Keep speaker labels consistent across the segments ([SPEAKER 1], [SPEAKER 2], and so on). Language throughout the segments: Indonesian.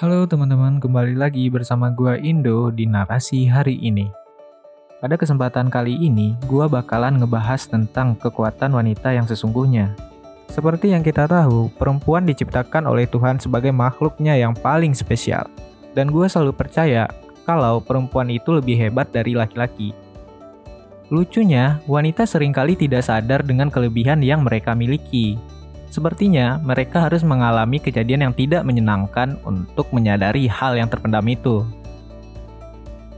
[SPEAKER 1] Halo teman-teman, kembali lagi bersama gua Indo di narasi hari ini. Pada kesempatan kali ini, gua bakalan ngebahas tentang kekuatan wanita yang sesungguhnya. Seperti yang kita tahu, perempuan diciptakan oleh Tuhan sebagai makhluknya yang paling spesial. Dan gua selalu percaya kalau perempuan itu lebih hebat dari laki-laki. Lucunya, wanita sering kali tidak sadar dengan kelebihan yang mereka miliki. Sepertinya mereka harus mengalami kejadian yang tidak menyenangkan untuk menyadari hal yang terpendam itu.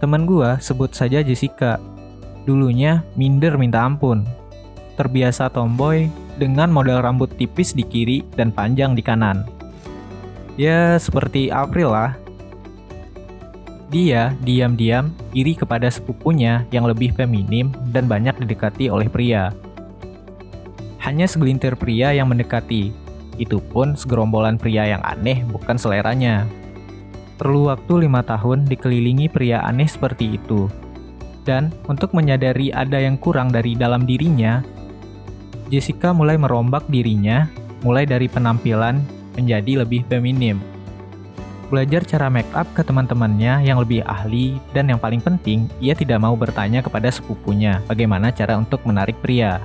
[SPEAKER 1] Temen gua sebut saja Jessica. Dulunya minder minta ampun. Terbiasa tomboy dengan model rambut tipis di kiri dan panjang di kanan. Ya, seperti April lah. Dia diam-diam iri kepada sepupunya yang lebih feminim dan banyak didekati oleh pria hanya segelintir pria yang mendekati. Itu pun segerombolan pria yang aneh bukan seleranya. Perlu waktu lima tahun dikelilingi pria aneh seperti itu. Dan untuk menyadari ada yang kurang dari dalam dirinya, Jessica mulai merombak dirinya, mulai dari penampilan menjadi lebih feminim. Belajar cara make up ke teman-temannya yang lebih ahli, dan yang paling penting, ia tidak mau bertanya kepada sepupunya bagaimana cara untuk menarik pria.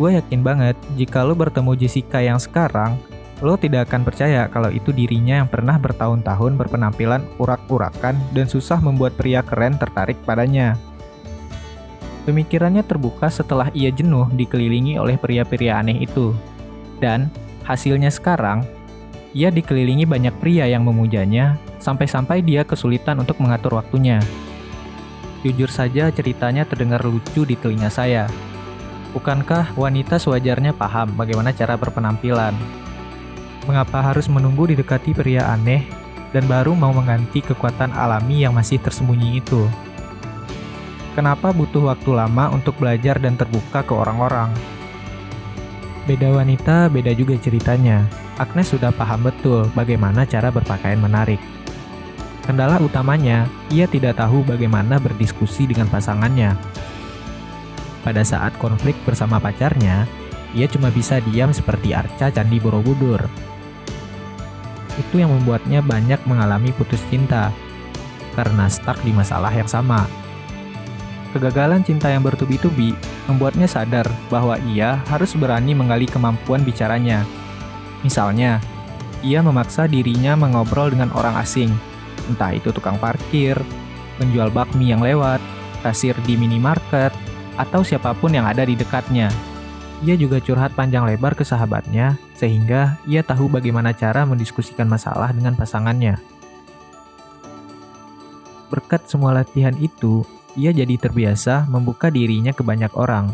[SPEAKER 1] Gue yakin banget, jika lo bertemu Jessica yang sekarang, lo tidak akan percaya kalau itu dirinya yang pernah bertahun-tahun berpenampilan urak-urakan dan susah membuat pria keren tertarik padanya. Pemikirannya terbuka setelah ia jenuh dikelilingi oleh pria-pria aneh itu. Dan, hasilnya sekarang, ia dikelilingi banyak pria yang memujanya, sampai-sampai dia kesulitan untuk mengatur waktunya. Jujur saja ceritanya terdengar lucu di telinga saya, Bukankah wanita sewajarnya paham bagaimana cara berpenampilan? Mengapa harus menunggu didekati pria aneh dan baru mau mengganti kekuatan alami yang masih tersembunyi itu? Kenapa butuh waktu lama untuk belajar dan terbuka ke orang-orang? Beda wanita, beda juga ceritanya. Agnes sudah paham betul bagaimana cara berpakaian menarik. Kendala utamanya, ia tidak tahu bagaimana berdiskusi dengan pasangannya pada saat konflik bersama pacarnya, ia cuma bisa diam seperti arca candi Borobudur. Itu yang membuatnya banyak mengalami putus cinta, karena stuck di masalah yang sama. Kegagalan cinta yang bertubi-tubi membuatnya sadar bahwa ia harus berani menggali kemampuan bicaranya. Misalnya, ia memaksa dirinya mengobrol dengan orang asing, entah itu tukang parkir, penjual bakmi yang lewat, kasir di minimarket, atau siapa pun yang ada di dekatnya. Ia juga curhat panjang lebar ke sahabatnya, sehingga ia tahu bagaimana cara mendiskusikan masalah dengan pasangannya. Berkat semua latihan itu, ia jadi terbiasa membuka dirinya ke banyak orang.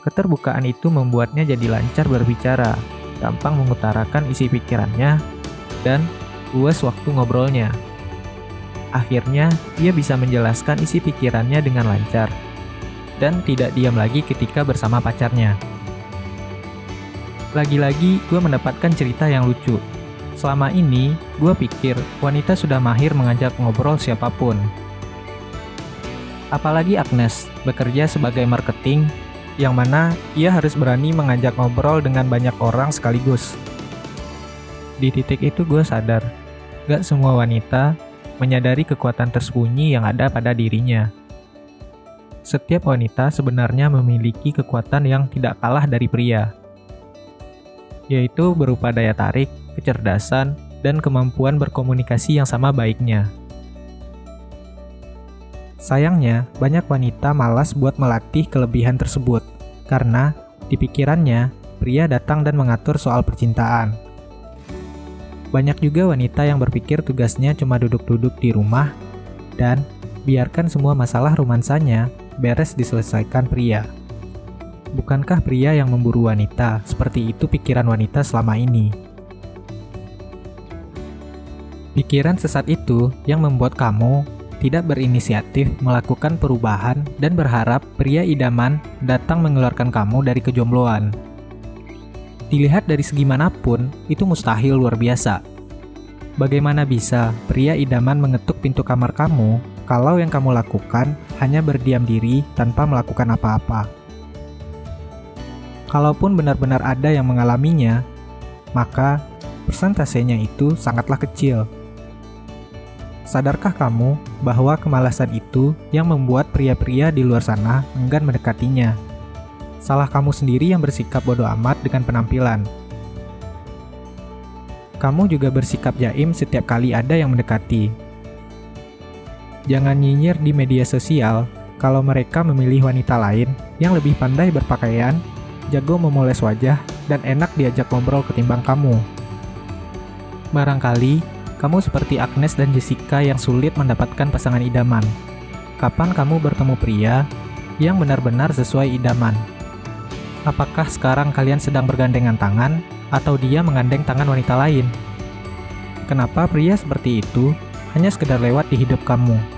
[SPEAKER 1] Keterbukaan itu membuatnya jadi lancar berbicara, gampang mengutarakan isi pikirannya, dan luas waktu ngobrolnya. Akhirnya, ia bisa menjelaskan isi pikirannya dengan lancar dan tidak diam lagi ketika bersama pacarnya. Lagi-lagi, gue mendapatkan cerita yang lucu. Selama ini, gue pikir wanita sudah mahir mengajak ngobrol siapa pun. Apalagi Agnes, bekerja sebagai marketing, yang mana ia harus berani mengajak ngobrol dengan banyak orang sekaligus. Di titik itu gue sadar, gak semua wanita menyadari kekuatan tersembunyi yang ada pada dirinya setiap wanita sebenarnya memiliki kekuatan yang tidak kalah dari pria, yaitu berupa daya tarik, kecerdasan, dan kemampuan berkomunikasi yang sama baiknya. Sayangnya, banyak wanita malas buat melatih kelebihan tersebut karena di pikirannya pria datang dan mengatur soal percintaan. Banyak juga wanita yang berpikir tugasnya cuma duduk-duduk di rumah dan biarkan semua masalah romansanya beres diselesaikan pria. Bukankah pria yang memburu wanita? Seperti itu pikiran wanita selama ini. Pikiran sesat itu yang membuat kamu tidak berinisiatif melakukan perubahan dan berharap pria idaman datang mengeluarkan kamu dari kejombloan. Dilihat dari segi mana pun, itu mustahil luar biasa. Bagaimana bisa pria idaman mengetuk pintu kamar kamu kalau yang kamu lakukan hanya berdiam diri tanpa melakukan apa-apa. Kalaupun benar-benar ada yang mengalaminya, maka persentasenya itu sangatlah kecil sadarkah kamu bahwa kemalasan itu yang membuat pria-pria di luar sana enggan mendekatinya? Salah kamu sendiri yang bersikap bodoh amat dengan penampilan. Kamu juga bersikap jaim setiap kali ada yang mendekati. Jangan nyinyir di media sosial kalau mereka memilih wanita lain yang lebih pandai berpakaian, jago memoles wajah, dan enak diajak ngobrol ketimbang kamu. Barangkali kamu seperti Agnes dan Jessica yang sulit mendapatkan pasangan idaman. Kapan kamu bertemu pria yang benar-benar sesuai idaman? Apakah sekarang kalian sedang bergandengan tangan atau dia menggandeng tangan wanita lain? Kenapa pria seperti itu hanya sekedar lewat di hidup kamu?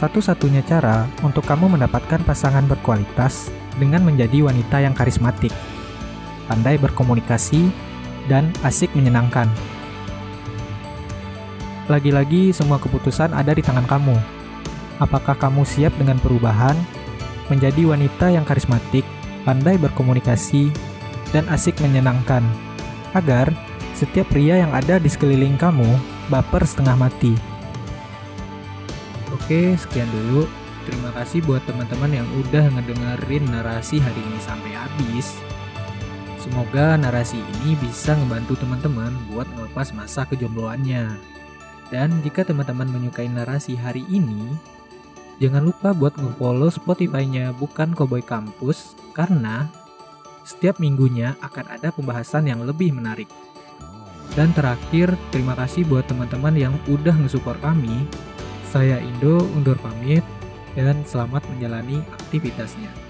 [SPEAKER 1] Satu-satunya cara untuk kamu mendapatkan pasangan berkualitas dengan menjadi wanita yang karismatik, pandai berkomunikasi, dan asik menyenangkan. Lagi-lagi, semua keputusan ada di tangan kamu. Apakah kamu siap dengan perubahan, menjadi wanita yang karismatik, pandai berkomunikasi, dan asik menyenangkan, agar setiap pria yang ada di sekeliling kamu baper setengah mati? Oke, sekian dulu. Terima kasih buat teman-teman yang udah ngedengerin narasi hari ini sampai habis. Semoga narasi ini bisa ngebantu teman-teman buat ngelepas masa kejombloannya. Dan jika teman-teman menyukai narasi hari ini, jangan lupa buat nge-follow Spotify-nya Bukan Cowboy Kampus karena setiap minggunya akan ada pembahasan yang lebih menarik. Dan terakhir, terima kasih buat teman-teman yang udah nge-support kami. Saya Indo undur pamit dan selamat menjalani aktivitasnya.